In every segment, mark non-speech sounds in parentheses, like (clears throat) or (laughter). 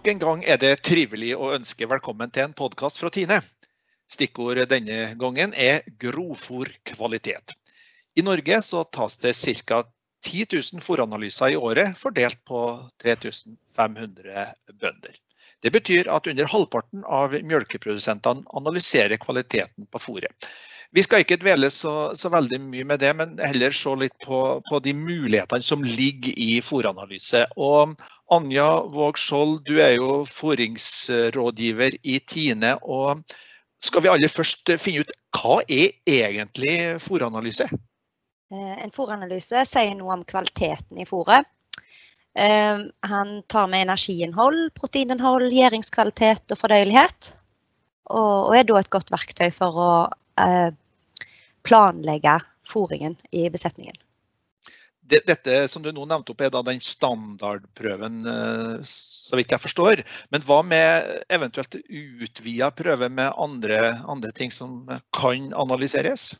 Nok en gang er det trivelig å ønske velkommen til en podkast fra Tine. Stikkord denne gangen er grovfòrkvalitet. I Norge så tas det ca. 10 000 fòranalyser i året, fordelt på 3500 bønder. Det betyr at under halvparten av melkeprodusentene analyserer kvaliteten på fôret. Vi skal ikke dvele så, så, veldig mye med det, men heller se litt på, på de mulighetene som ligger i fòranalyse. Anja Våg Skjold, du er jo fôringsrådgiver i Tine. og Skal vi aller først finne ut hva er egentlig fòranalyse? Eh, en fòranalyse sier noe om kvaliteten i fôret. Eh, han tar med energiinnhold, proteininnhold, gjæringskvalitet og fordøyelighet. Og er da et godt verktøy for å planlegge fôringen i besetningen. Dette som du nå nevnte opp er da den standardprøven, eh, så vidt jeg forstår. Men hva med eventuelt utvida prøve med andre, andre, ting som kan analyseres?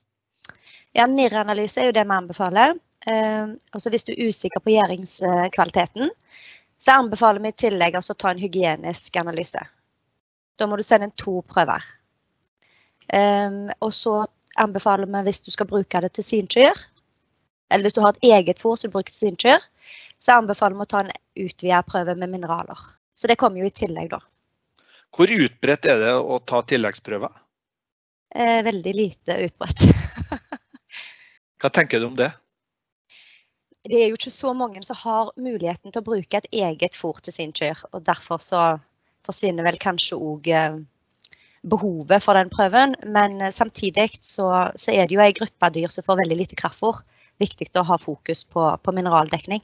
Ja, NIR-analyse er jo det vi anbefaler. Eh, også hvis du er usikker på gjæringskvaliteten, så anbefaler vi i tillegg å ta en hygienisk analyse. Da må du sende inn to prøver. Um, og så anbefaler vi hvis du skal bruke det til sinkyr, eller hvis du har et eget fôr som du bruker til sinkyr, så anbefaler vi å ta en utvidet prøve med mineraler. Så det kommer jo i tillegg, da. Hvor utbredt er det å ta tilleggsprøver? Eh, veldig lite utbredt. Hva tenker du om det? Det er jo ikke så mange som har muligheten til å bruke et eget fôr til sin kyr. Og derfor så forsvinner vel kanskje òg behovet for den prøven. Men eh, samtidig så, så er det jo ei gruppe dyr som får veldig lite kraftfôr. Viktig å ha fokus på, på, mineraldekning.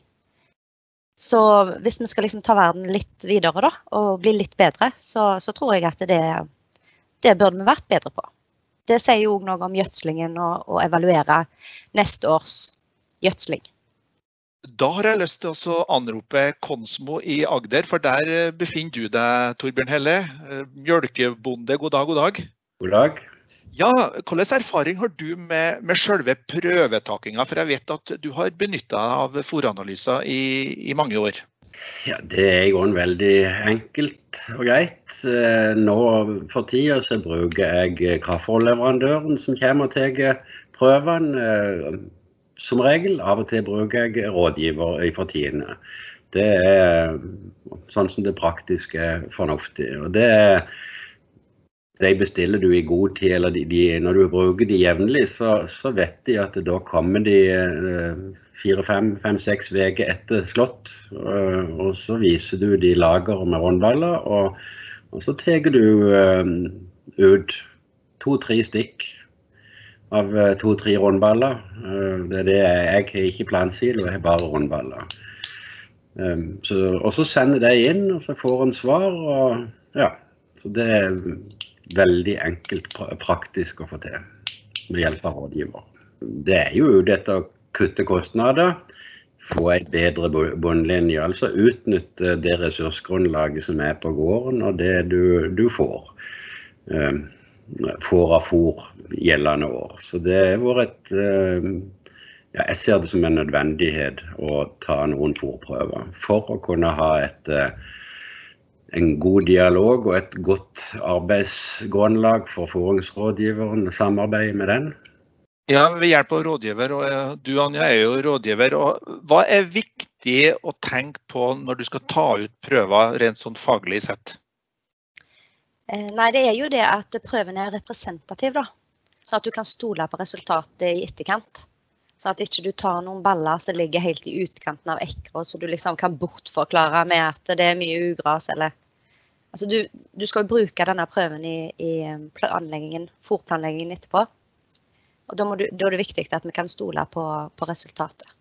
Så hvis vi skal liksom ta verden litt videre da, og bli litt bedre, så, så tror jeg at det, det burde vi vært bedre på. Det sier jo òg noe om gjødslingen og, og evaluere neste års gjødsling. Da har jeg lyst til å anrope Konsmo i Agder, for der eh, befinner du deg, Torbjørn Helle. Eh, mjølkebonde, god dag, god dag. God dag. Ja, Hvilken erfaring har du med, med selve prøvetakinga? For jeg vet at du har benytta deg av fòranalyser i, i, mange år. Ja, Det er jo veldig enkelt og greit. Eh, nå for tida så bruker jeg kraftfòrleverandøren som kommer og tar prøvene som regel. Av og til bruker jeg rådgiver i partiene. Det er sånn som det praktiske er fornuftig. Og det er de bestiller du i god tid, eller de, de, når du bruker de jevnlig, så, så, vet de at da kommer de eh, fire-fem-seks uker etter slått. Og, og, så viser du de lager med rundballer, og, og så tar du um, ut to-tre stikk av eh, to-tre rundballer. Eh, det er det jeg har ikke plansilo, jeg har bare rundballer. Ehm, og så sender de inn, og så får en svar. og ja, Så det er veldig enkelt praktisk å få til med hjelp av rådgiver. Det er jo dette å kutte kostnader, få en bedre bunnlinje. Altså utnytte det ressursgrunnlaget som er på gården og det du, du får. Får av fôr gjeldende år. Så det har vært et eh, ja, Jeg ser det som en nødvendighet å ta noen fôrprøver for å kunne ha et, eh, en god dialog og et godt arbeidsgrunnlag for fôringsrådgiveren, samarbeide med den. Ja, ved hjelp av rådgiver. og eh, Du Anja er jo rådgiver. og Hva er viktig å tenke på når du skal ta ut prøver rent sånn faglig sett? Eh, nei, det er jo det at prøven er representativ, da. Så at du kan stole på resultatet i etterkant. Så at ikke du tar noen baller som ligger helt i utkanten av ekra, så du liksom kan bortforklare med at det er mye ugras eller Altså du, du skal jo bruke denne prøven i, i planleggingen, fòrplanleggingen etterpå. Og da, du, da, er det viktig at vi kan stole på, på, resultatet.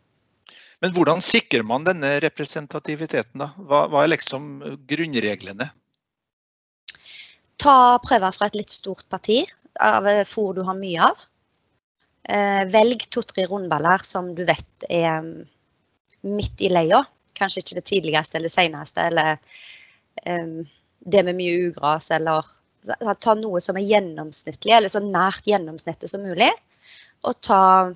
Men hvordan sikrer man denne representativiteten, da? Hva, hva er liksom grunnreglene? Ta prøver fra et litt stort parti av fôr du har mye av. Eh, velg to-tre rundballer som du vet er mm, midt i leia. Kanskje ikke det tidligste eller seneste, eller um, det med mye ugras, eller Ta noe som er gjennomsnittlig, eller så nært gjennomsnittet som mulig. Og, ta,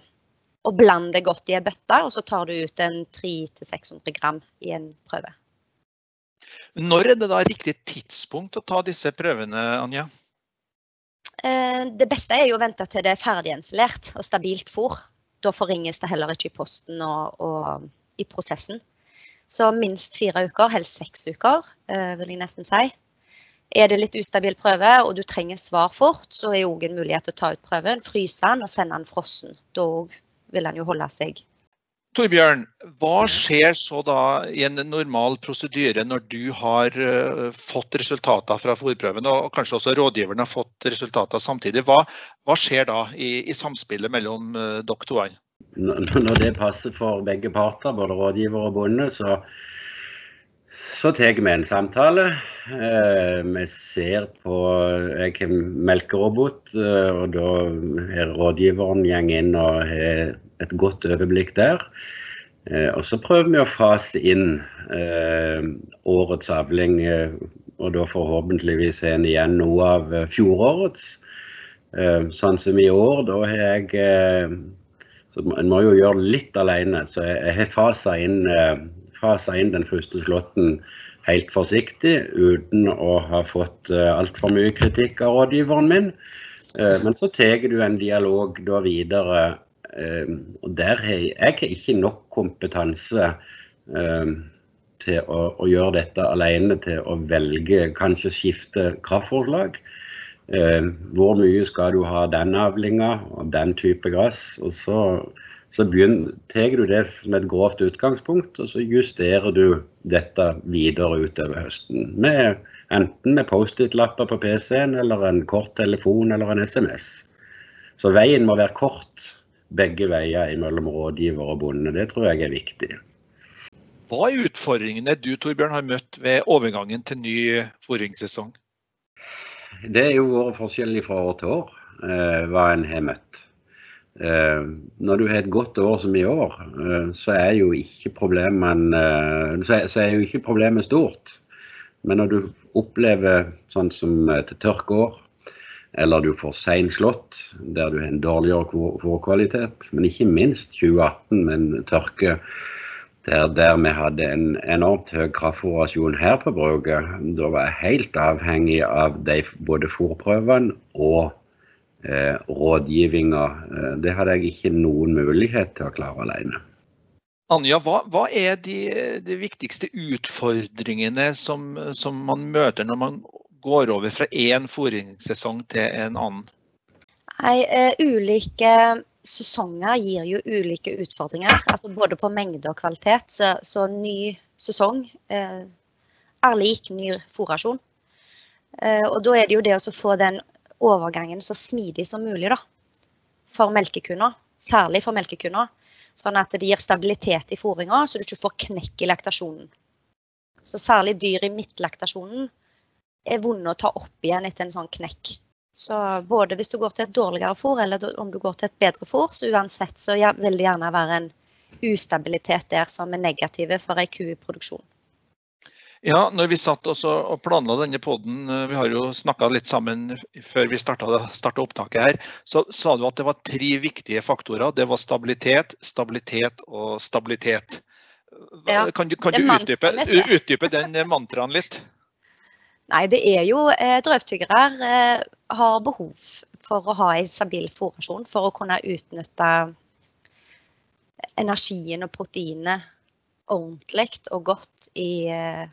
og bland det godt i ei bøtte, og så tar du ut en 300-600 gram i en prøve. Når er det da riktig tidspunkt å ta disse prøvene, Anja? Eh, det beste er jo å vente til det er ferdiginstallert og stabilt fôr. Da forringes det heller ikke i posten og, og i prosessen. Så minst fire uker, helst seks uker, eh, vil jeg nesten si. Er det litt ustabil prøve og du trenger svar fort, så er òg en mulighet til å ta ut prøven, fryse den og sende den frossen. Da vil den jo holde seg Torbjørn, hva skjer så da i en normal prosedyre når du har uh, fått resultater fra fòrprøven, og kanskje også rådgiveren har fått resultater samtidig. Hva, hva skjer da i, i samspillet mellom uh, dere to? Når det passer for begge parter, både rådgiver og bonde, så, så tar vi en samtale. Uh, vi ser på Jeg har melkerobot, og da er rådgiveren går inn og har et godt overblikk der. Eh, og så prøver vi å fase inn eh, årets avling, eh, og da forhåpentligvis en igjen noe av fjorårets. Sånn som i år, da har jeg så En må jo gjøre litt alene, så jeg har fasa inn, inn, den første slåtten helt forsiktig, uten å ha fått altfor mye kritikk av rådgiveren min. Men så tar du en dialog da videre og der har jeg, jeg har ikke nok kompetanse ehm, til å, å, gjøre dette alene, til å velge, kanskje skifte kraftforslag. Ehm, hvor mye skal du ha den avlinga og den type gress? Og så, så tar du det som et grovt utgangspunkt, og så justerer du dette videre utover høsten. Med, enten med Post-It-lapper på PC-en, eller en kort telefon eller en SMS. Så veien må være kort begge veier mellom rådgiver og bonde. Det tror jeg er viktig. Hva er utfordringene du Torbjørn, har møtt ved overgangen til ny fôringssesong? Det er jo vært forskjellig fra år til år eh, hva en har møtt. Eh, når du har et godt år som i år, eh, så er jo ikke problemet, stort. Men når du opplever sånn som et tørkeår, eller du får sein slått, der du har en dårligere fòrkvalitet. Men ikke minst 2018 med en tørke der, der, vi hadde en enormt høy kraftfòrasjon her på bruket. Da var jeg helt avhengig av de, både fòrprøvene og eh, rådgivninga. Eh, det hadde jeg ikke noen mulighet til å klare alene. Anja, hva, hva er de, de, viktigste utfordringene som, som man møter når man går over fra én fôringssesong til en annen? Nei, uh, Ulike sesonger gir jo ulike utfordringer, altså både på mengde og kvalitet. Så, så ny sesong uh, er lik ny fôrasjon. Uh, og da er det jo det å få den overgangen så smidig som mulig da, for melkekunder. Særlig for melkekunder. Sånn at det gir stabilitet i fôringa, så du ikke får knekk i laktasjonen. Så særlig dyr i midtlaktasjonen er vonde å ta opp igjen etter en sånn knekk. Så både hvis du går til et dårligere fôr, eller om du går til et bedre fôr, så uansett så vil det gjerne være en ustabilitet der som er negative for ei ku i produksjon. Ja, når vi satt og planla denne poden, eh, vi har jo snakka litt sammen før vi starta opptaket her, så sa du at det var tre viktige faktorer. Det var stabilitet, stabilitet og stabilitet. Kan du, kan du utdype, utdype den mantraen litt? Nei, det er jo eh, Drøvtyggere eh, har behov for å ha en stabil fòrrasjon for å kunne utnytte energien og proteinet ordentlig og godt i, eh,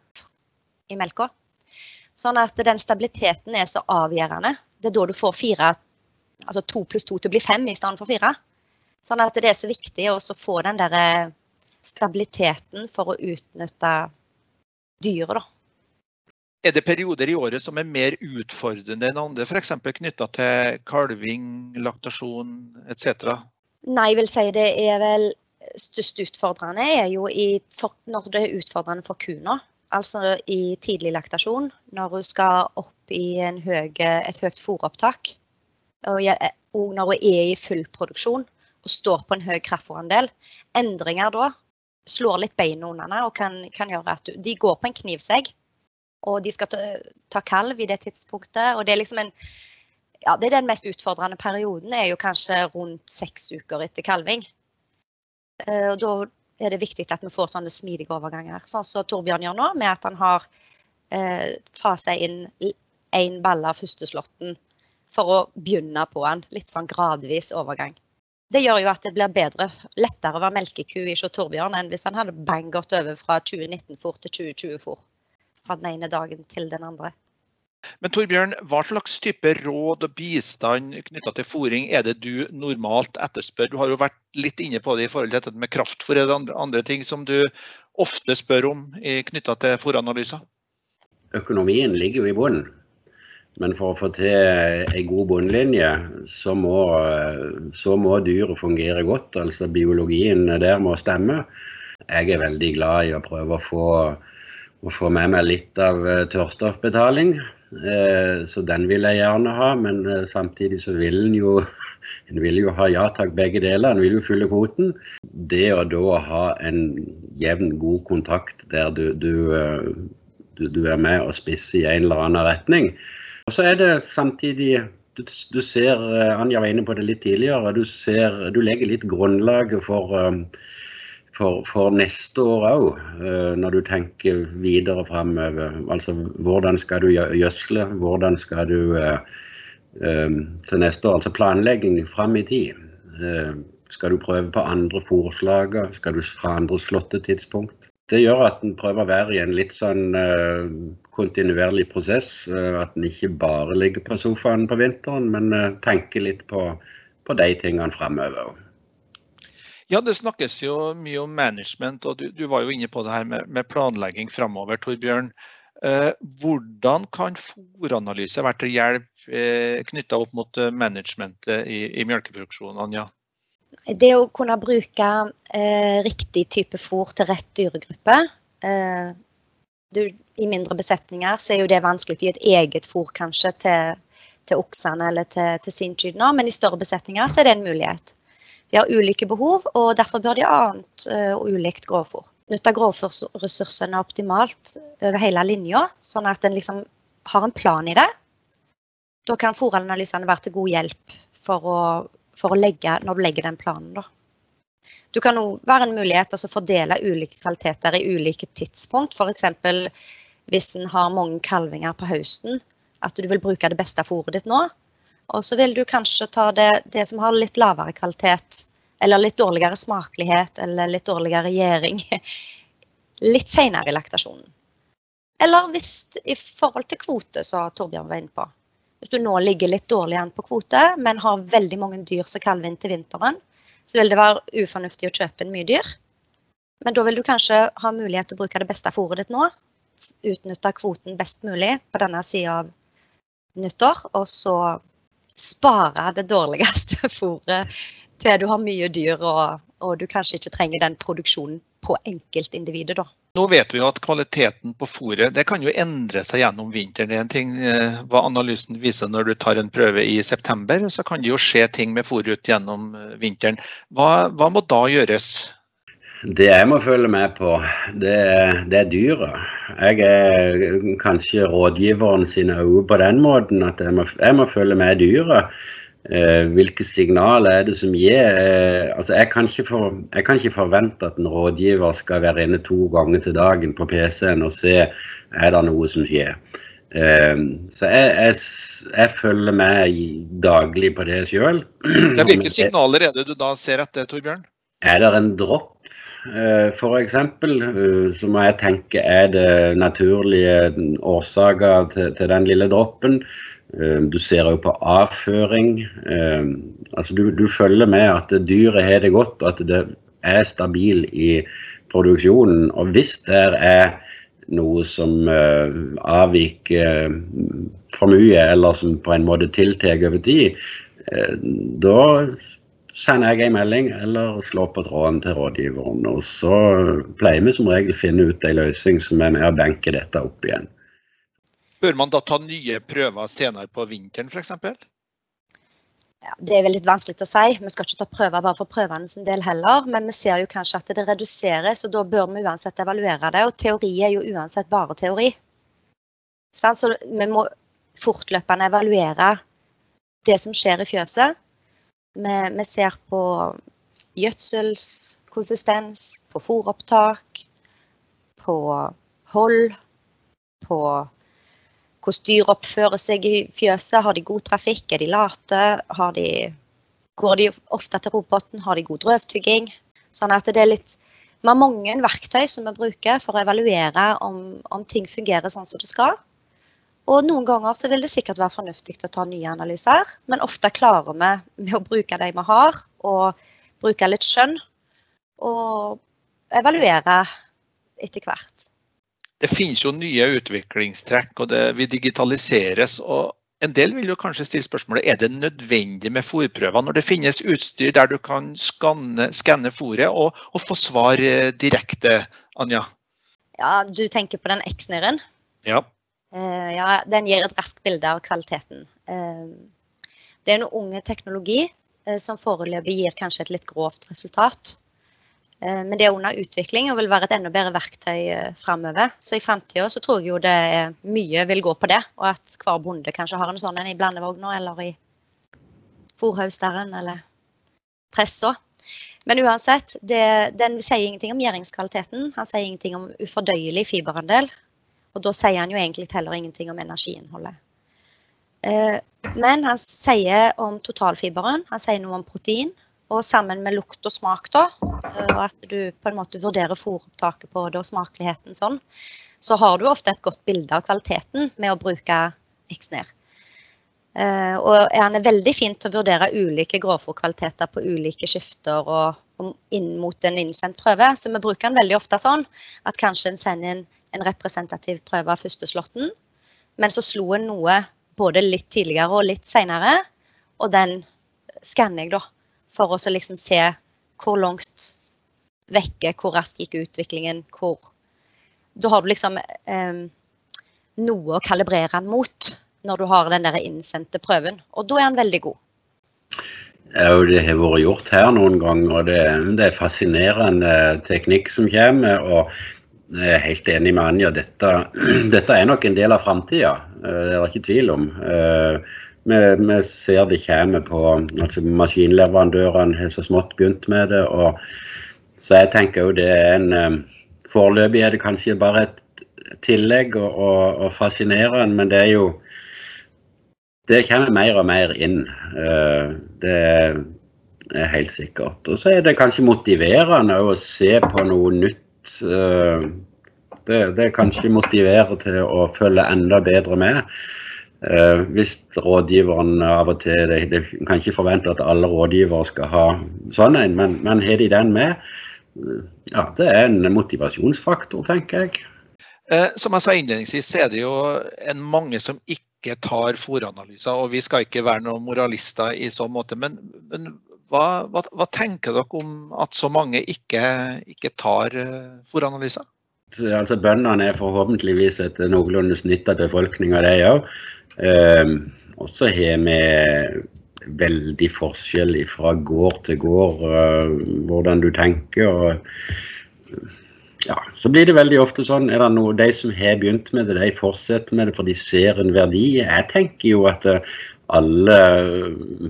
i melka. Sånn at den stabiliteten er så avgjørende. Det er da du får fire, altså to pluss to til å bli fem i stedet for fire. Sånn at det er så viktig å få den der eh, stabiliteten for å utnytte dyret, da. Er det perioder i året som er mer utfordrende enn andre, f.eks. knytta til kalving, laktasjon etc.? Nei, jeg vil si det er vel størst utfordrende er jo i, for, når det er utfordrende for kuna. Altså i tidlig laktasjon, når hun skal opp i høy, et høyt fôropptak. Og, og når hun er i full produksjon og står på en høy kraftfôrandel. Endringer da slår litt beina under henne og kan, kan gjøre at du, de går på en knivsegg og de skal ta, ta, kalv i det tidspunktet. Og det er liksom en Ja, det er den mest utfordrende perioden, er jo kanskje rundt seks uker etter kalving. Eh, og da er det viktig at vi får sånne smidige overganger. Sånn som Torbjørn gjør nå, med at han har eh, fasa inn én balle av første for å begynne på en litt sånn gradvis overgang. Det gjør jo at det blir bedre, lettere å være melkeku i Sjå Torbjørn enn hvis han hadde bang gått over fra 2019-fôr til 2020-fôr. Fra den ene dagen til den andre. Men Torbjørn, hva slags type råd og bistand knytta til fôring er det du normalt etterspør? Du har jo vært litt inne på det i forhold til dette med kraftfôr. Er det andre, andre ting som du ofte spør om knytta til fôranalyser? Økonomien ligger jo i bunnen. Men for å få til ei god bunnlinje, så må, så må dyret fungere godt. Altså biologien der må stemme. Jeg er veldig glad i å prøve å få, å få med meg litt av eh, tørrstoffbetaling. Eh, så den vil jeg gjerne ha, men eh, samtidig så vil en jo (laughs) en vil jo ha ja takk, begge deler. En vil jo fylle kvoten. Det å da ha en jevn, god kontakt der du, du, du, du er med og spisser i en eller annen retning, og så er det samtidig du, ser, Anja var inne på det litt tidligere, du, ser, legger litt grunnlaget for, for, for neste år òg, eh, når du tenker videre framover. Altså hvordan skal du gjødsle, hvordan skal du eh, um, til neste år, altså planlegging fram i tid. Skal du prøve på andre fòrslager? Skal du ha andre slåttetidspunkt? Det gjør at en prøver å være i en litt sånn kontinuerlig prosess. At en ikke bare ligger på sofaen på vinteren, men tenker litt på, på de tingene framover. Ja, Det snakkes jo mye om management, og du, du var jo inne på det her med, med planlegging framover, Torbjørn. hvordan kan fòranalyse være til hjelp eh, knytta opp mot managementet i, i melkeproduksjonen, Anja? Det å kunne bruke eh, riktig type fôr til rett dyregruppe eh, du, I mindre besetninger så er jo det vanskelig å gi et eget fôr kanskje til, til oksene eller til, til sinnkyrne, men i større besetninger så er det en mulighet. De har ulike behov, og derfor bør de ha annet eh, og ulikt grovfôr. Nytte grovfòrressursene optimalt over hele linja, sånn at en liksom har en plan i det. Da kan fòranalysene være til god hjelp for å for å legge, når du legger den planen. Da. Du kan òg være en mulighet til å fordele ulike kvaliteter i ulike tidspunkt. F.eks. hvis en har mange kalvinger på høsten, at du vil bruke det beste fôret ditt nå. Og så vil du kanskje ta det, det som har litt lavere kvalitet, eller litt dårligere smakelighet, eller litt dårligere gjæring, (laughs) litt senere i laktasjonen. Eller hvis i forhold til kvote, som Torbjørn var inne på. Hvis du nå ligger litt dårlig an på kvote, men har veldig mange dyr som kalver inn til vinteren, så vil det være ufornuftig å kjøpe inn mye dyr. Men da vil du kanskje ha mulighet til å bruke det beste fôret ditt nå. Utnytte kvoten best mulig på denne sida av nyttår, og så spare det dårligste (laughs) fôret til du har mye dyr og, og du kanskje ikke trenger den produksjonen på enkeltindividet. da. Nå vet vi jo at kvaliteten på fôret kan jo endre seg gjennom vinteren. Det er en ting eh, hva analysen viser når du tar en prøve i september. Så kan det jo skje ting med fôret gjennom eh, vinteren. Hva, hva, må da gjøres? Det jeg må følge med på, det, det er dyret. Jeg er kanskje rådgiveren sine øyne på den måten at jeg må, jeg må følge med dyret. Eh, hvilke signaler er det som gir eh, altså jeg kan, for, jeg kan, ikke forvente at en rådgiver skal være inne to ganger til dagen på PC-en og se er det noe som skjer. Eh, så jeg, jeg, jeg følger med daglig på det sjøl. Hvilke signaler er det du da ser etter, Torbjørn? Er det en dropp f.eks., så må jeg tenke er det naturlige årsaker til, den lille droppen. Eh, du ser òg på avføring. Eh, altså du, du, følger med at dyret har det godt, og at det er stabil i produksjonen. Og hvis det er noe som avviker for mye, eller som på en måte tiltar over tid, da sender jeg en melding eller slår på tråden til rådgiveren. Og så pleier vi som regel å finne ut en løsning som er med å benke dette opp igjen. Bør man da ta nye prøver senere på vinteren f.eks.? Ja, det er vel litt vanskelig å si. Vi skal ikke ta prøver bare for prøvene sin del heller. Men vi ser jo kanskje at det reduseres, og da bør vi uansett evaluere det. Og teori er jo uansett bare teori. Så vi må fortløpende evaluere det som skjer i fjøset. Vi, vi ser på gjødselskonsistens, på fôropptak, på hold, på hvordan dyr oppfører seg i fjøset. Har de god trafikk? Er de late? De, går de ofte til roboten? Har de god drøvtygging? Sånn at det er litt Vi har mange verktøy som vi bruker for å evaluere om, om ting fungerer sånn som det skal. Og noen ganger så vil det sikkert være fornuftig å ta nye analyser, men ofte klarer vi med å bruke de vi har, og bruke litt skjønn, og evaluere etter hvert. Det finnes jo nye utviklingstrekk, og det vil digitaliseres. og en del vil jo kanskje stille spørsmålet er det nødvendig med fòrprøver når det finnes utstyr der du kan skanne fôret og, og, få svar eh, direkte, Anja? Ja, Du tenker på den X-neren? Ja. Uh, ja. Den gir et raskt bilde av kvaliteten. Uh, det er en unge teknologi uh, som foreløpig gir kanskje et litt grovt resultat. Eh, men det er under utvikling og vil være et enda bedre verktøy eh, framover. Så i framtida så tror jeg jo det er mye vil gå på det, og at hver bonde kanskje har en sånn en i blandevogna eller i fòrhausteren eller pressa. Men uansett, det, den sier ingenting om gjæringskvaliteten. Han sier ingenting om ufordøyelig fiberandel. Og da sier han jo egentlig heller ingenting om energiinnholdet. Eh, men han sier om totalfiberen, han sier noe om protein, og sammen med lukt og smak, da, eh, og at du på en måte vurderer fôropptaket på det og smakeligheten sånn, så har du ofte et godt bilde av kvaliteten med å bruke X-Ned. Uh, og han er veldig fint til å vurdere ulike grovfòrkvaliteter på ulike skifter og, inn mot en innsendt prøve. Så vi bruker den veldig ofte sånn at kanskje en sender inn en representativ prøve av første slåtten, men så slo en noe både litt tidligere og litt seinere, og den skanner jeg, da for å liksom se hvor langt vekke, hvor raskt gikk utviklingen, hvor Da har du liksom eh, noe å kalibrere den mot når du har den der innsendte prøven. Og da er den veldig god. Det har vært gjort her noen ganger, og det, det er fascinerende teknikk som kommer. og jeg er helt enig med Anja. Dette, (clears throat) dette er nok en del av framtida. Eh, det er det ikke tvil om. Eh, vi, vi, ser det kommer på altså Maskinleverandørene har så smått begynt med det. og Så jeg tenker jo det er en Foreløpig er det kanskje bare et tillegg og, og, og fascinerende, men det er jo Det kommer mer og mer inn. Det er helt sikkert. Og så er det kanskje motiverende å se på noe nytt. Uh, det, det kanskje motiverer til å følge enda bedre med. Eh, hvis rådgiveren av og til det, det, kan ikke forvente at alle rådgivere skal ha sånn en, men, men har de den med, ja, det er en motivasjonsfaktor, tenker jeg. Eh, som jeg sa innledningsvis, så er det jo en mange som ikke tar fòranalyser. Og vi skal ikke være noen moralister i så måte. Men, men hva, hva, hva, tenker dere om at så mange ikke, ikke tar foranalyse? fòranalyser? Altså, Bøndene er forhåpentligvis et noenlunde snitt av befolkninga, de òg. Um, og så har vi veldig forskjell fra gård til gård uh, hvordan du tenker. og ja, Så blir det veldig ofte sånn er det noe, De som har begynt med det, de fortsetter med det for de ser en verdi. Jeg tenker jo at uh, alle,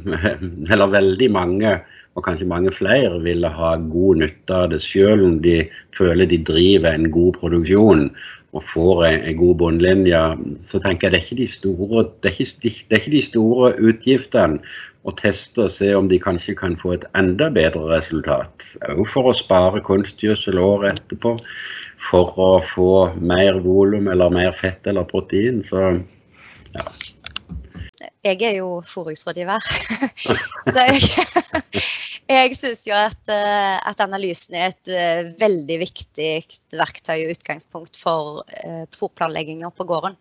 (laughs) eller veldig mange, og kanskje mange flere, ville ha god nytte av det selv om de føler de driver en god produksjon og får en god bunnlinje, så tenker jeg det er ikke de store, det er ikke, det er ikke de store utgiftene å teste og se om de kanskje kan få et enda bedre resultat. Òg for å spare kunstgjødsel året etterpå. For å få mer volum eller mer fett eller protein. Så ja. Jeg er jo fôringsrådgiver, (laughs) så jeg (laughs) jeg syns jo at, eh, at, analysen er et uh, veldig viktig verktøy og utgangspunkt for uh, fòrplanlegginga på gården.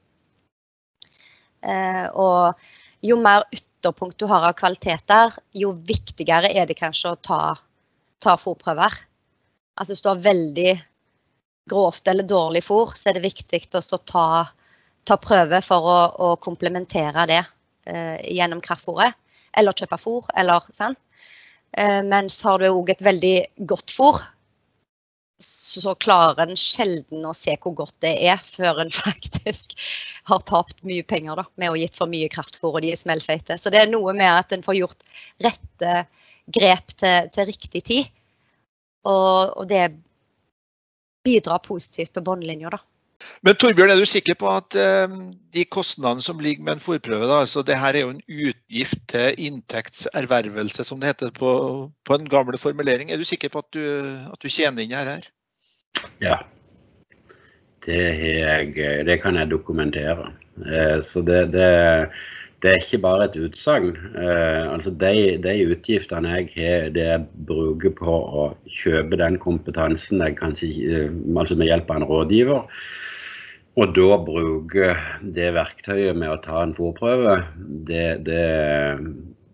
Og jo mer ytterpunkt du har av kvaliteter, jo viktigere er det kanskje å ta, ta fòrprøver. Altså hvis du har veldig grovt eller dårlig fôr, så er det viktig å ta, ta prøver for å, å komplementere det gjennom kraftfôret. Eller kjøpe fôr, eller sånn. Eh, mens har du òg et veldig godt fôr, så klarer en sjelden å se hvor godt det er, før en (laughs) faktisk har tapt mye penger da, med å gitt for mye kraftfôr og de er smellfeite. Så det er noe med at en får gjort rette grep til, til riktig tid. Og, og det bidrar positivt på bunnlinja, da. Men Torbjørn, er du sikker på at eh, de kostnadene som ligger med en forprøve, da, altså det her er jo en utgift til inntektservervelse, som det heter på, på en gamle formulering. Er du sikker på at du, at du tjener inn her? Ja. Det, jeg, det kan jeg dokumentere. Eh, så det, det, det, er ikke bare et utsagn. Eh, altså de, de, utgiftene jeg har, det jeg bruker på å kjøpe den kompetansen jeg kan si, eh, altså med hjelp av en rådgiver og da bruke det verktøyet med å ta en fòrprøve, det, det,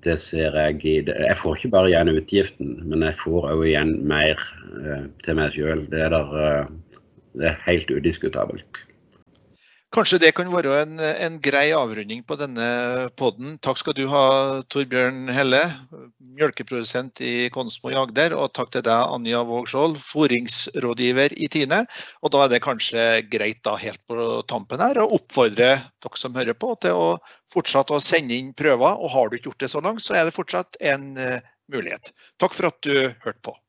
det, ser jeg i Jeg får ikke bare igjen utgiften, men jeg får òg igjen mer eh, til meg sjøl. Det, uh, det, er helt udiskutabelt. Kanskje det kan være en, en grei avrunding på denne podden. Takk skal du ha, Torbjørn Helle, mjølkeprodusent i Konsmo Jagder. Og takk til deg, Anja Vågskjold, foringsrådgiver i Tine. Og da er det kanskje greit da helt på tampen her å oppfordre dere som hører på, til å fortsette å sende inn prøver. Og har du ikke gjort det så langt, så er det fortsatt en uh, mulighet. Takk for at du hørte på.